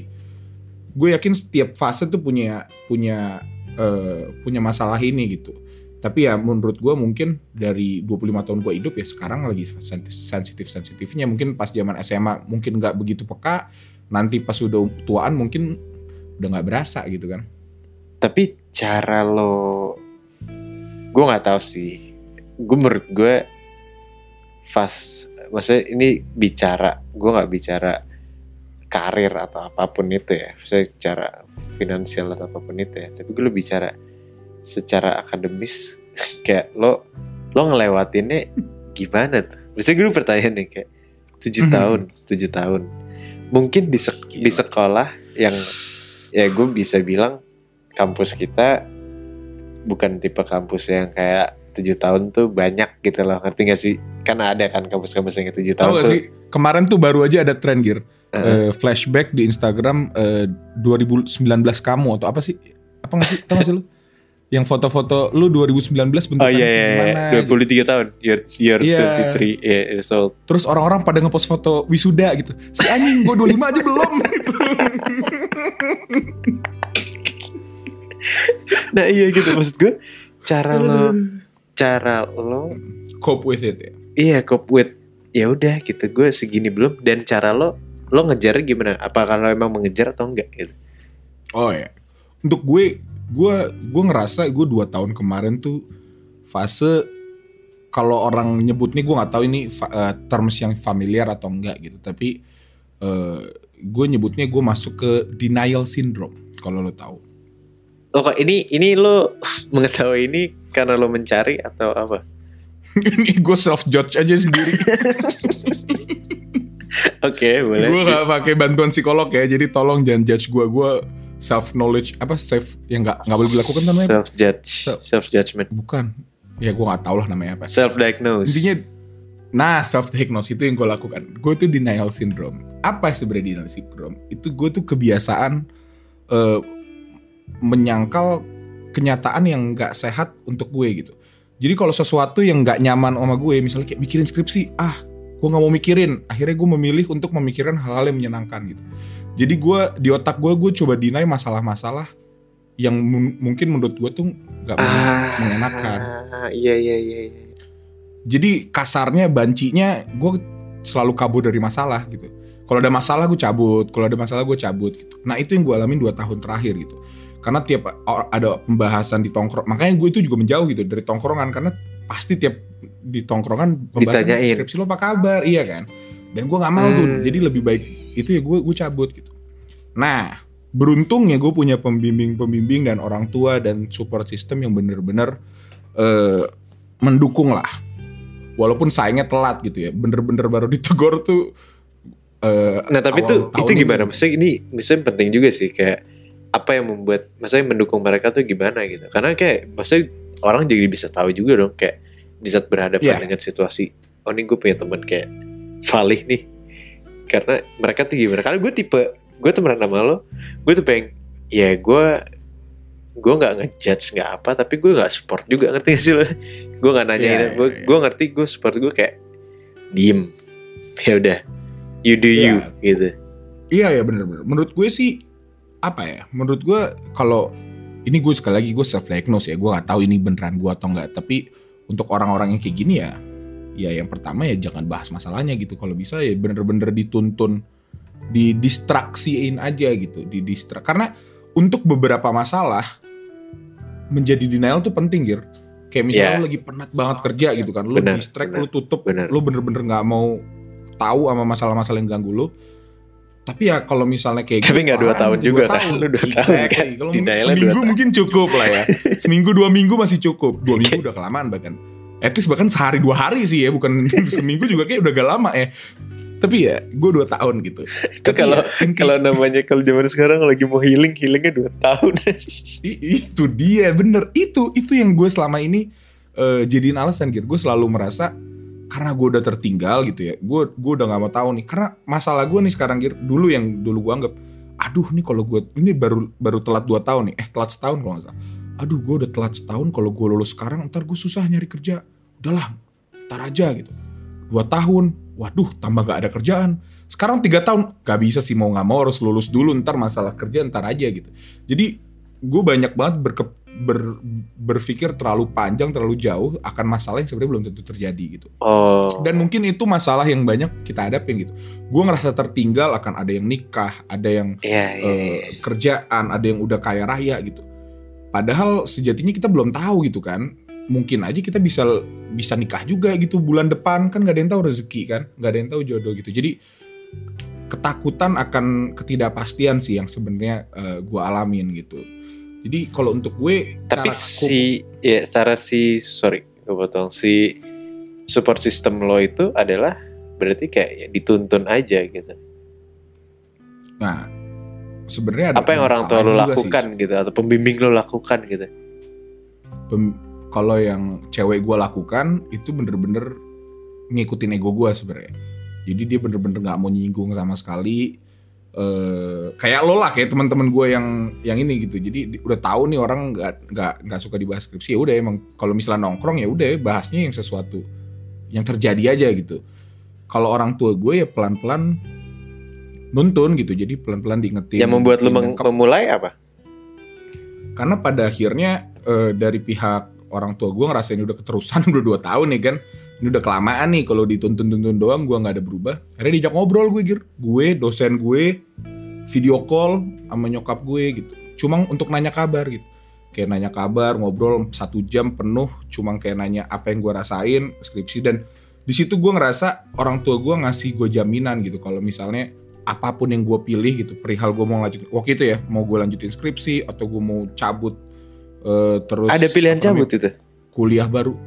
Speaker 1: gue yakin setiap fase tuh punya punya eh, punya masalah ini gitu. Tapi ya menurut gue mungkin dari 25 tahun gue hidup ya sekarang lagi sensitif-sensitifnya. Mungkin pas zaman SMA mungkin nggak begitu peka. Nanti pas udah tuaan mungkin udah nggak berasa gitu kan.
Speaker 2: Tapi cara lo, gue nggak tahu sih. Gue menurut gue fast, maksudnya ini bicara, gue nggak bicara karir atau apa pun itu ya, maksudnya secara finansial atau apa pun itu ya. Tapi gue lebih bicara secara akademis, [laughs] kayak lo lo ngelewatinnya gimana tuh? Misalnya gue dulu pertanyaan nih kayak tujuh
Speaker 1: Mhm.
Speaker 2: tahun, tujuh tahun. Mungkin di, sek- di sekolah yang ya gue bisa bilang kampus kita bukan tipe kampus yang kayak tujuh tahun tuh banyak gitu loh ngerti gak sih kan ada kan kampus-kampus yang tujuh
Speaker 1: Tahu
Speaker 2: tahun
Speaker 1: gak
Speaker 2: tuh
Speaker 1: sih kemarin tuh baru aja ada tren gear
Speaker 2: Heeh.
Speaker 1: Eh, flashback di Instagram eh, 2019 kamu atau apa sih? Apa nggak sih? Tahu gak sih lu? yang foto-foto lu 2019 bentukannya
Speaker 2: Oh iya
Speaker 1: kayak
Speaker 2: iya,
Speaker 1: gimana
Speaker 2: iya.
Speaker 1: gitu.
Speaker 2: 23 tahun. You're, you're
Speaker 1: Iya.
Speaker 2: 23 yeah, years old.
Speaker 1: Terus orang-orang pada ngepost foto wisuda gitu. Si anjing gue 25 aja belum [laughs] gitu. [laughs]
Speaker 2: Nah iya gitu maksud gue cara lo cara lo
Speaker 1: Cope with it ya.
Speaker 2: iya cope with ya udah gitu gue segini belum dan cara lo lo ngejar gimana? Apa kalau emang mengejar atau enggak gitu?
Speaker 1: Oh ya. Untuk gue, gue gue ngerasa gue dua tahun kemarin tuh fase kalau orang nyebutnya gue nggak tahu ini eh, terms yang familiar atau enggak gitu. Tapi eh, gue nyebutnya gue masuk ke denial syndrome kalau lo tahu.
Speaker 2: Oh kok ini ini lo [laughs] mengetahui ini karena lo mencari atau apa? [laughs]
Speaker 1: ini gue self judge aja sendiri. [laughs]
Speaker 2: Oke boleh.
Speaker 1: gue nggak pakai bantuan psikolog ya. Jadi tolong jangan judge gue. Gue self knowledge apa self yang nggak nggak boleh dilakukan namanya
Speaker 2: self judge,
Speaker 1: Self-
Speaker 2: self judgment,
Speaker 1: bukan. Ya gue nggak tahu lah namanya apa.
Speaker 2: self diagnose.
Speaker 1: Intinya Nah, self diagnose itu yang gue lakukan. Gue tuh denial syndrome. Apa sebenarnya denial syndrome? Itu gue tuh kebiasaan eh, menyangkal kenyataan yang nggak sehat untuk gue gitu. Jadi kalau sesuatu yang nggak nyaman sama gue, misalnya kayak mikirin skripsi, ah, gue nggak mau mikirin. Akhirnya gue memilih untuk memikirkan hal-hal yang menyenangkan gitu. Jadi gue di otak gue, gue coba deny masalah-masalah yang mun- mungkin menurut gue tuh nggak
Speaker 2: ah,
Speaker 1: mengenakan.
Speaker 2: Iya iya iya. iya.
Speaker 1: jadi kasarnya bancinya gue selalu kabur dari masalah gitu kalau ada masalah gue cabut kalau ada masalah gue cabut gitu nah itu yang gue alamin dua tahun terakhir gitu karena tiap ada pembahasan di tongkrong makanya gue itu juga menjauh gitu dari tongkrongan karena pasti tiap di tongkrongan pembahasan
Speaker 2: Ditanyain.
Speaker 1: skripsi lo apa kabar iya kan dan gue nggak mau tuh
Speaker 2: Hmm.
Speaker 1: jadi lebih baik itu ya gue gue cabut gitu nah beruntungnya gue punya pembimbing-pembimbing dan orang tua dan support system yang bener-bener eh, mendukung lah walaupun sayangnya telat gitu ya bener-bener baru [laughs] ditegur tuh eh,
Speaker 2: Nah tapi itu itu gimana? Maksudnya ini misalnya penting juga sih kayak apa yang membuat maksudnya mendukung mereka tuh gimana gitu. Karena kayak maksudnya orang jadi bisa tahu juga dong kayak di saat berhadapan
Speaker 1: Iya.
Speaker 2: dengan situasi oh ini gue punya teman kayak Valih nih. Karena mereka tuh gimana? Karena gue tipe gue temenan sama lo, gue tuh pengen ya gue gue nggak ngejudge nggak apa tapi gue nggak support juga ngerti gak sih lo gue nggak nanyain
Speaker 1: Iya,
Speaker 2: gue
Speaker 1: iya, iya.
Speaker 2: gue ngerti gue support gue kayak diem [laughs] ya udah you do you
Speaker 1: Iya.
Speaker 2: gitu
Speaker 1: Iya ya bener-bener. Menurut gue sih apa ya? Menurut gue kalau ini gue sekali lagi gue self diagnose ya. Gue nggak tahu ini beneran gue atau enggak. Tapi untuk orang-orang yang kayak gini ya, ya yang pertama ya jangan bahas masalahnya gitu. Kalau bisa ya bener-bener dituntun, didistraksiin aja gitu, didistrak. Karena untuk beberapa masalah menjadi denial tuh penting gir. Kayak misalnya
Speaker 2: Iya.
Speaker 1: lu lagi penat banget kerja gitu kan, lu distract,
Speaker 2: benar,
Speaker 1: lu tutup,
Speaker 2: benar.
Speaker 1: lu bener-bener nggak mau tahu sama masalah-masalah yang ganggu lu. Tapi ya kalau misalnya kayak
Speaker 2: Tapi nggak dua tahun
Speaker 1: dua
Speaker 2: juga kan,
Speaker 1: tahun.
Speaker 2: lu [laughs] dua tahun
Speaker 1: Exactly.
Speaker 2: kan.
Speaker 1: Kalau seminggu
Speaker 2: dua
Speaker 1: mungkin cukup lah ya. [laughs] seminggu dua minggu masih cukup. Dua minggu udah kelamaan bahkan. At least bahkan sehari dua hari sih ya, bukan [laughs] seminggu juga kayak udah gak lama ya. Tapi ya gue dua tahun gitu.
Speaker 2: itu kalau
Speaker 1: ya,
Speaker 2: kalau namanya kalau zaman sekarang lagi mau healing healingnya dua tahun
Speaker 1: itu dia bener itu itu yang gue selama ini eh, jadiin alasan gitu gue selalu merasa karena gue udah tertinggal gitu ya gue gue udah nggak mau tahu nih. Karena masalah gue nih sekarang dulu yang dulu gue anggap aduh nih kalau gue ini baru baru telat dua tahun nih. Eh telat setahun kalau nggak salah. Aduh gue udah telat setahun kalau gue lulus sekarang ntar gue susah nyari kerja. Udahlah ntar aja gitu. Dua tahun waduh tambah gak ada kerjaan. Sekarang tiga tahun gak bisa sih mau nggak mau harus lulus dulu ntar masalah kerja ntar aja gitu. Jadi gue banyak banget berke- ber- berpikir terlalu panjang terlalu jauh akan masalah yang sebenarnya belum tentu terjadi gitu.
Speaker 2: Oh.
Speaker 1: Dan mungkin itu masalah yang banyak kita hadapin gitu. Gue ngerasa tertinggal akan ada yang nikah ada yang
Speaker 2: iya
Speaker 1: eh,
Speaker 2: iya.
Speaker 1: kerjaan ada yang udah kaya raya gitu. Padahal sejatinya kita belum tahu gitu kan. Mungkin aja kita bisa bisa nikah juga gitu bulan depan. Kan nggak ada yang tahu rezeki kan. Nggak ada yang tahu jodoh gitu. Jadi ketakutan akan ketidakpastian sih yang sebenarnya gue alamin gitu jadi kalau untuk gue
Speaker 2: tapi
Speaker 1: cara
Speaker 2: si ya secara si sorry gue potong si support system lo itu adalah berarti kayak ya dituntun aja gitu
Speaker 1: nah sebenarnya ada
Speaker 2: apa yang orang tua lo
Speaker 1: juga sih.
Speaker 2: lakukan gitu atau pembimbing lo lakukan gitu
Speaker 1: Pem- kalau yang cewek gue lakukan itu bener-bener ngikutin ego gue sebenarnya. Jadi dia bener-bener nggak mau nyinggung sama sekali. Eh kayak lo lah kayak teman-teman gue yang yang ini gitu. Jadi di- udah tahu nih orang nggak nggak nggak suka dibahas skripsi ya udah emang kalau misalnya nongkrong ya udah bahasnya yang sesuatu yang terjadi aja gitu. Kalau orang tua gue ya pelan-pelan nuntun gitu jadi pelan-pelan diingetin
Speaker 2: Yang membuat meng-
Speaker 1: ke-
Speaker 2: memulai apa?
Speaker 1: karena pada akhirnya eh, dari pihak orang tua gue ngerasain udah keterusan [laughs] udah dua tahun nih kan ini udah kelamaan nih kalau dituntun-tuntun doang gue nggak ada berubah. Akhirnya diajak ngobrol gue gir. Gue dosen gue video call sama nyokap gue gitu. Cuma untuk nanya kabar gitu. Kayak nanya kabar ngobrol satu jam penuh cuma kayak nanya apa yang gue rasain skripsi. Dan di situ gue ngerasa orang tua gue ngasih gue jaminan gitu. Kalau misalnya apa pun yang gue pilih gitu perihal gue mau lanjutin waktu itu ya mau gue lanjutin skripsi atau gue mau cabut eh, terus
Speaker 2: Ada pilihan
Speaker 1: namanya,
Speaker 2: cabut itu.
Speaker 1: kuliah baru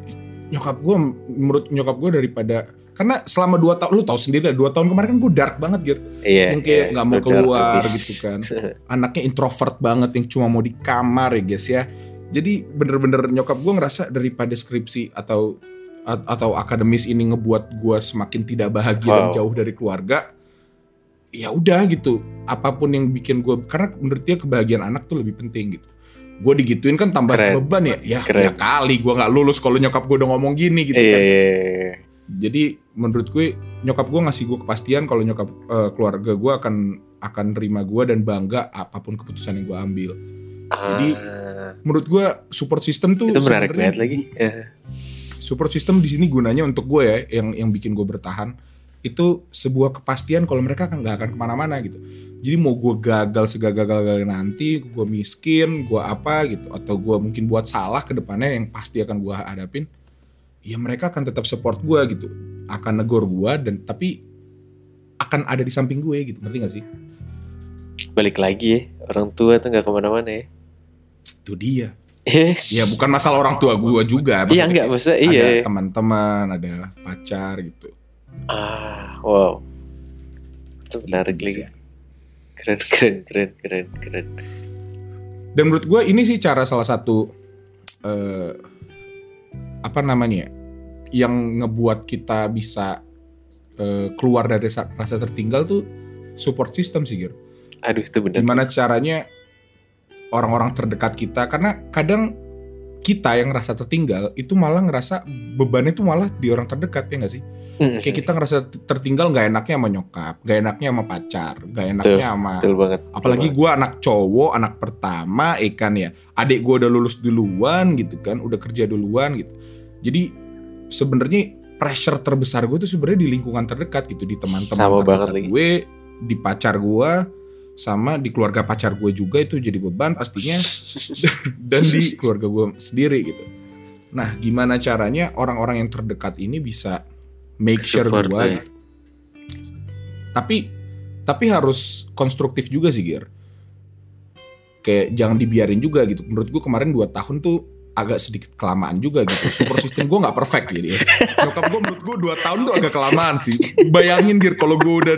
Speaker 1: nyokap gue menurut nyokap gue daripada karena selama dua tahun lu tahu sendiri lah dua tahun kemarin kan gue dark banget gitu
Speaker 2: Iya.
Speaker 1: Yang kayak nggak mau keluar
Speaker 2: habis.
Speaker 1: gitu kan. [laughs] anaknya introvert banget yang cuma mau di kamar ya guys ya jadi bener-bener nyokap gue ngerasa daripada skripsi atau atau akademis ini ngebuat gue semakin tidak bahagia dan
Speaker 2: Wow.
Speaker 1: jauh dari keluarga ya udah gitu apa pun yang bikin gue karena menurut dia kebahagiaan anak tuh lebih penting gitu gue digituin kan tambah
Speaker 2: Keren.
Speaker 1: beban ya ya,
Speaker 2: Keren.
Speaker 1: ya kali gue nggak lulus kalau nyokap gue udah ngomong gini gitu
Speaker 2: Iya,
Speaker 1: kan
Speaker 2: iya, iya.
Speaker 1: jadi menurut gue nyokap gue ngasih gue kepastian kalau nyokap eh, keluarga gue akan akan terima gue dan bangga apa pun keputusan yang gue ambil Jadi,
Speaker 2: Ah,
Speaker 1: menurut gue support system tuh
Speaker 2: itu menarik banget lagi. Ya.
Speaker 1: support system di sini gunanya untuk gue ya yang yang bikin gue bertahan itu sebuah kepastian kalau mereka kan nggak akan ke mana-mana gitu. Jadi mau gue gagal segagal-gagalnya nanti gue miskin gue apa gitu atau gue mungkin buat salah ke depannya yang pasti akan gue hadapin ya mereka akan tetap support gue gitu. Akan negor gue dan tapi akan ada di samping gue gitu ngerti gak sih?
Speaker 2: Balik lagi ya, orang tua tuh nggak ke mana-mana ya.
Speaker 1: itu dia. [laughs] Ya bukan masalah orang tua gue juga
Speaker 2: Iya
Speaker 1: maksudnya
Speaker 2: nggak maksudnya
Speaker 1: ada
Speaker 2: iya.
Speaker 1: teman-teman ada pacar gitu
Speaker 2: Ah, wow. Itu menarik
Speaker 1: Gitu
Speaker 2: lagi. Keren, keren, keren, keren, keren.
Speaker 1: Dan menurut gue ini sih cara salah satu eh, apa namanya ya, yang ngebuat kita bisa eh, keluar dari rasa, rasa tertinggal tuh support system sih Gir.
Speaker 2: Aduh, itu benar.
Speaker 1: Gimana caranya orang-orang terdekat kita karena kadang kita yang ngerasa tertinggal itu malah ngerasa bebannya itu malah di orang terdekat ya nggak sih?
Speaker 2: Mm,
Speaker 1: Kayak kita ngerasa tertinggal nggak enaknya sama nyokap, nggak enaknya sama pacar, nggak enaknya sama
Speaker 2: Betul banget.
Speaker 1: apalagi gue anak cowok anak pertama ikan ya adik gue udah lulus duluan gitu kan udah kerja duluan gitu jadi sebenarnya pressure terbesar gue tuh sebenarnya di lingkungan terdekat gitu di teman-teman
Speaker 2: banget
Speaker 1: terdekat
Speaker 2: lagi.
Speaker 1: gue di pacar gue sama di keluarga pacar gue juga itu jadi beban pastinya. [laughs] Dan di keluarga gue sendiri gitu. Nah gimana caranya orang-orang yang terdekat ini bisa make sure gue
Speaker 2: ya.
Speaker 1: tapi tapi harus konstruktif juga sih Gir kayak jangan dibiarin juga gitu. Menurut gue kemarin 2 tahun tuh agak sedikit kelamaan juga gitu. Super system gue nggak perfect jadi. Nyokap gue menurut gue 2 tahun tuh agak kelamaan sih. Bayangin Gir kalau gue udah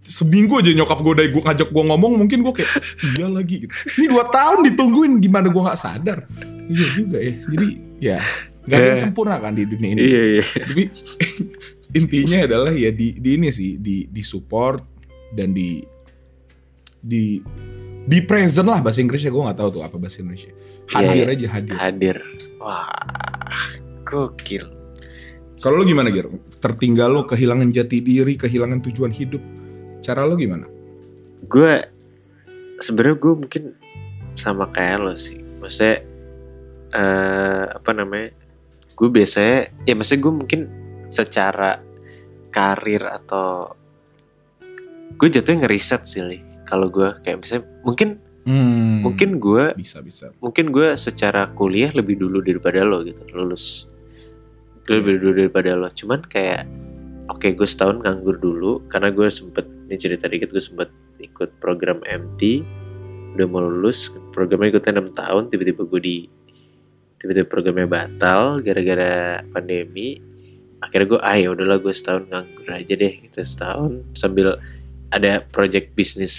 Speaker 1: seminggu aja nyokap gue udah gue ngajak gue ngomong mungkin gue kayak iya lagi. Gitu ini 2 tahun ditungguin gimana gue nggak sadar? Iya juga ya. Jadi ya nggak ada yang sempurna kan di dunia ini.
Speaker 2: Iya, iya.
Speaker 1: tapi [laughs] intinya adalah ya di, di ini sih di di support dan di di be present lah bahasa Inggrisnya gue nggak tahu tuh apa bahasa Indonesia. Hadir
Speaker 2: Iya,
Speaker 1: aja hadir.
Speaker 2: Hadir. Wah, gokil.
Speaker 1: kalau lo gimana Gir? Tertinggal lo kehilangan jati diri kehilangan tujuan hidup. Cara lo gimana?
Speaker 2: Gue sebenarnya gue mungkin sama kayak lo sih. Maksudnya eh apa namanya? Gue biasanya ya maksudnya gue mungkin secara karir atau gue jatuhnya ngeriset sih Li. Kalau gue kayak misalnya mungkin
Speaker 1: Hmm,
Speaker 2: mungkin gue
Speaker 1: bisa bisa.
Speaker 2: mungkin gue secara kuliah lebih dulu daripada lo gitu lulus. Lebih dulu daripada lo. Cuman kayak oke gue setahun nganggur dulu karena gue sempet ini cerita dikit gue sempet ikut program MT udah mau lulus programnya ikutnya 6 tahun tiba-tiba gue di tiba-tiba programnya batal gara-gara pandemi. Akhirnya gue ah ya udahlah gue setahun nganggur aja deh gitu setahun sambil ada project bisnis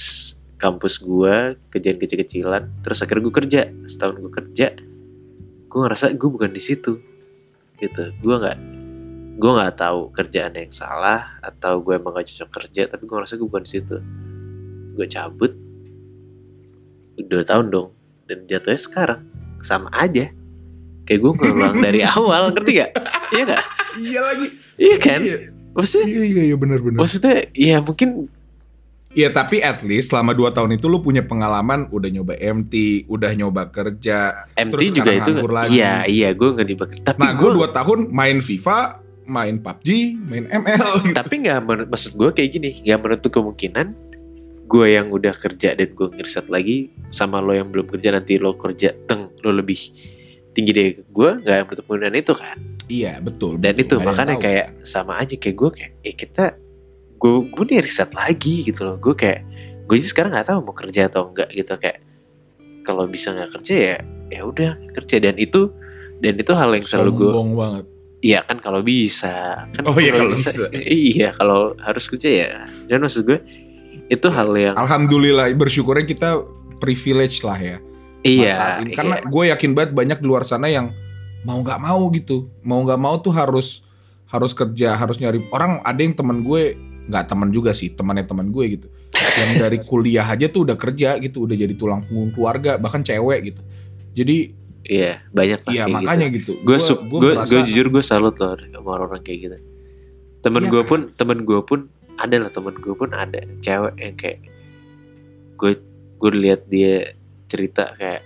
Speaker 2: kampus gue kerjaan kecil-kecilan terus akhirnya gue kerja. Setahun gue kerja gue ngerasa gue bukan di situ gitu. Gue nggak gue nggak tahu kerjaan yang salah atau gue emang gak cocok kerja tapi gue ngerasa gue bukan di situ. Gue cabut dua tahun dong dan jatuhnya sekarang sama aja. Kayak gue ngulang dari [laughs] awal ngerti gak iya gak
Speaker 1: Iya lagi.
Speaker 2: iya kan?
Speaker 1: Iya,
Speaker 2: maksudnya
Speaker 1: iya, iya, iya benar benar.
Speaker 2: maksudnya ya mungkin
Speaker 1: Iya tapi at least selama 2 tahun itu lu punya pengalaman udah nyoba MT, udah nyoba kerja.
Speaker 2: MT
Speaker 1: terus
Speaker 2: juga itu
Speaker 1: lagi.
Speaker 2: iya iya gue nggak dibakar tapi
Speaker 1: Nah gue 2 tahun main FIFA, main PUBG, main ML [laughs] gitu.
Speaker 2: tapi nggak maksud gue kayak gini nggak menutup kemungkinan gue yang udah kerja dan gue ngeriset lagi sama lo yang belum kerja nanti lo kerja teng lo lebih tinggi dari gue nggak menutup kemungkinan itu kan
Speaker 1: Iya betul.
Speaker 2: dan
Speaker 1: betul.
Speaker 2: itu makanya kayak sama aja kayak gue kayak eh kita gue gue nih riset lagi gitu loh gue kayak gue sih sekarang nggak tahu mau kerja atau enggak gitu kayak kalau bisa nggak kerja ya ya udah kerja dan itu dan itu hal yang selalu gue
Speaker 1: banget.
Speaker 2: Iya kan kalau bisa kan
Speaker 1: Oh iya, kalau bisa. [laughs]
Speaker 2: iya kalau harus kerja ya jangan maksud gue itu hal yang
Speaker 1: Alhamdulillah bersyukurnya kita privilege lah ya.
Speaker 2: iya
Speaker 1: saat ini. Karena
Speaker 2: iya.
Speaker 1: gue yakin banget banyak di luar sana yang mau nggak mau gitu, mau nggak mau tuh harus harus kerja, harus nyari orang. Ada yang teman gue nggak teman juga sih, temannya teman gue gitu, yang dari [laughs] kuliah aja tuh udah kerja gitu, udah jadi tulang punggung keluarga, bahkan cewek gitu. Jadi
Speaker 2: iya banyak
Speaker 1: iya makanya gitu.
Speaker 2: gue gue gue
Speaker 1: merasa-
Speaker 2: jujur gue salut loh sama orang-orang kayak gitu temen
Speaker 1: Iya
Speaker 2: gue
Speaker 1: kan?
Speaker 2: pun temen gue pun ada lah temen gue pun ada cewek yang kayak gue gue lihat dia cerita kayak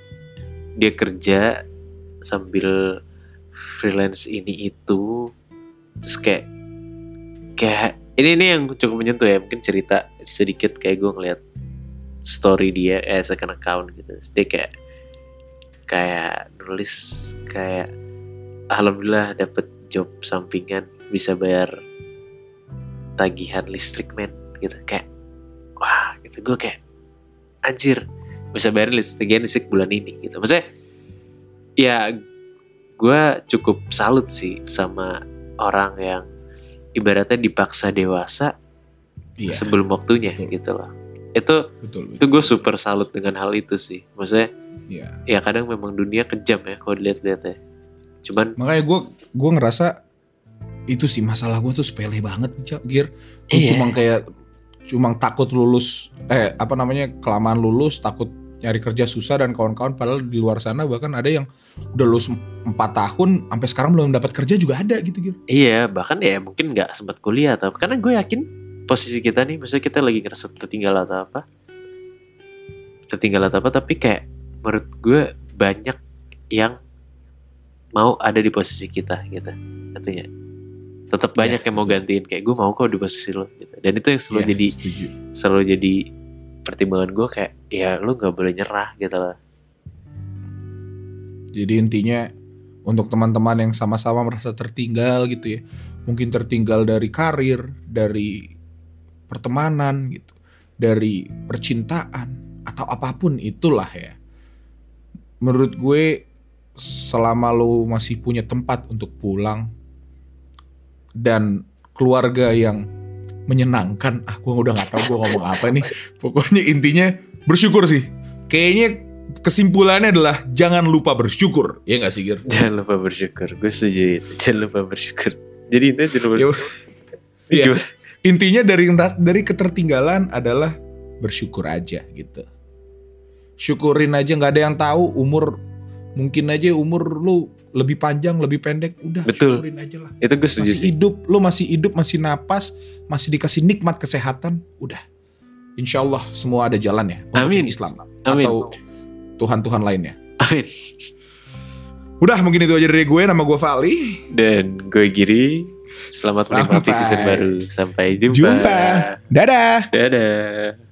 Speaker 2: dia kerja sambil freelance ini itu terus kayak kayak ini ini yang cukup menyentuh ya mungkin cerita sedikit kayak gue ngeliat story dia eh second account gitu. Dia kayak kayak nulis kayak alhamdulillah dapet job sampingan bisa bayar tagihan listrik men gitu. Kayak wah gitu. Gue kayak anjir bisa bayar tagihan listrik bulan ini gitu. Maksudnya ya gue cukup salut sih sama orang yang ibaratnya dipaksa dewasa
Speaker 1: Iya,
Speaker 2: sebelum waktunya
Speaker 1: betul.
Speaker 2: gitu loh itu
Speaker 1: betul, betul.
Speaker 2: itu gue super salut dengan hal itu sih maksudnya
Speaker 1: Iya.
Speaker 2: ya kadang memang dunia kejam ya kalau dilihat-lihat ya cuman
Speaker 1: Makanya gue gue ngerasa itu sih masalah gue tuh sepele banget Cak, Gir. Lu
Speaker 2: Iya.
Speaker 1: Cuma kayak cuma takut lulus eh apa namanya kelamaan lulus takut nyari kerja susah dan kawan-kawan padahal di luar sana bahkan ada yang udah lulus 4 tahun sampai sekarang belum dapat kerja juga ada gitu Gir.
Speaker 2: iya bahkan ya mungkin nggak sempat kuliah atau karena gue yakin posisi kita nih maksudnya kita lagi ngerasa tertinggal atau apa tertinggal atau apa tapi kayak menurut gue banyak yang mau ada di posisi kita gitu artinya tetap banyak
Speaker 1: Iya,
Speaker 2: yang mau gantiin kayak gue mau kok di posisi lo gitu dan itu yang selalu
Speaker 1: Iya,
Speaker 2: jadi
Speaker 1: setuju.
Speaker 2: selalu jadi pertimbangan gue kayak ya lu nggak boleh nyerah gitu loh
Speaker 1: Jadi intinya untuk teman-teman yang sama-sama merasa tertinggal gitu ya. Mungkin tertinggal dari karir, dari pertemanan gitu, dari percintaan atau apa pun itulah ya. Menurut gue selama lo masih punya tempat untuk pulang dan keluarga yang menyenangkan, ah gue udah nggak tahu gue ngomong apa nih. Pokoknya intinya bersyukur sih. Kayaknya kesimpulannya adalah jangan lupa bersyukur, ya nggak sih Gir? [laughs]
Speaker 2: jangan lupa bersyukur gue setuju itu jangan lupa bersyukur jadi itu jangan lupa
Speaker 1: Ya, [laughs] iya.
Speaker 2: Gimana?
Speaker 1: Intinya dari dari ketertinggalan adalah bersyukur aja gitu. Syukurin aja nggak ada yang tahu umur mungkin aja umur lu lebih panjang lebih pendek udah
Speaker 2: Betul.
Speaker 1: syukurin aja lah.
Speaker 2: itu gue setuju
Speaker 1: Masih
Speaker 2: sih
Speaker 1: hidup, lu masih hidup, masih napas, masih dikasih nikmat kesehatan, udah. Insya Allah semua ada jalan ya
Speaker 2: Amin.
Speaker 1: Islam
Speaker 2: Amin.
Speaker 1: atau Tuhan-Tuhan lainnya.
Speaker 2: amin
Speaker 1: Udah mungkin itu aja dari gue, nama gue Vali.
Speaker 2: dan gue Giri selamat menikmati season baru sampai jumpa
Speaker 1: Jumpa. Dadah.
Speaker 2: dadah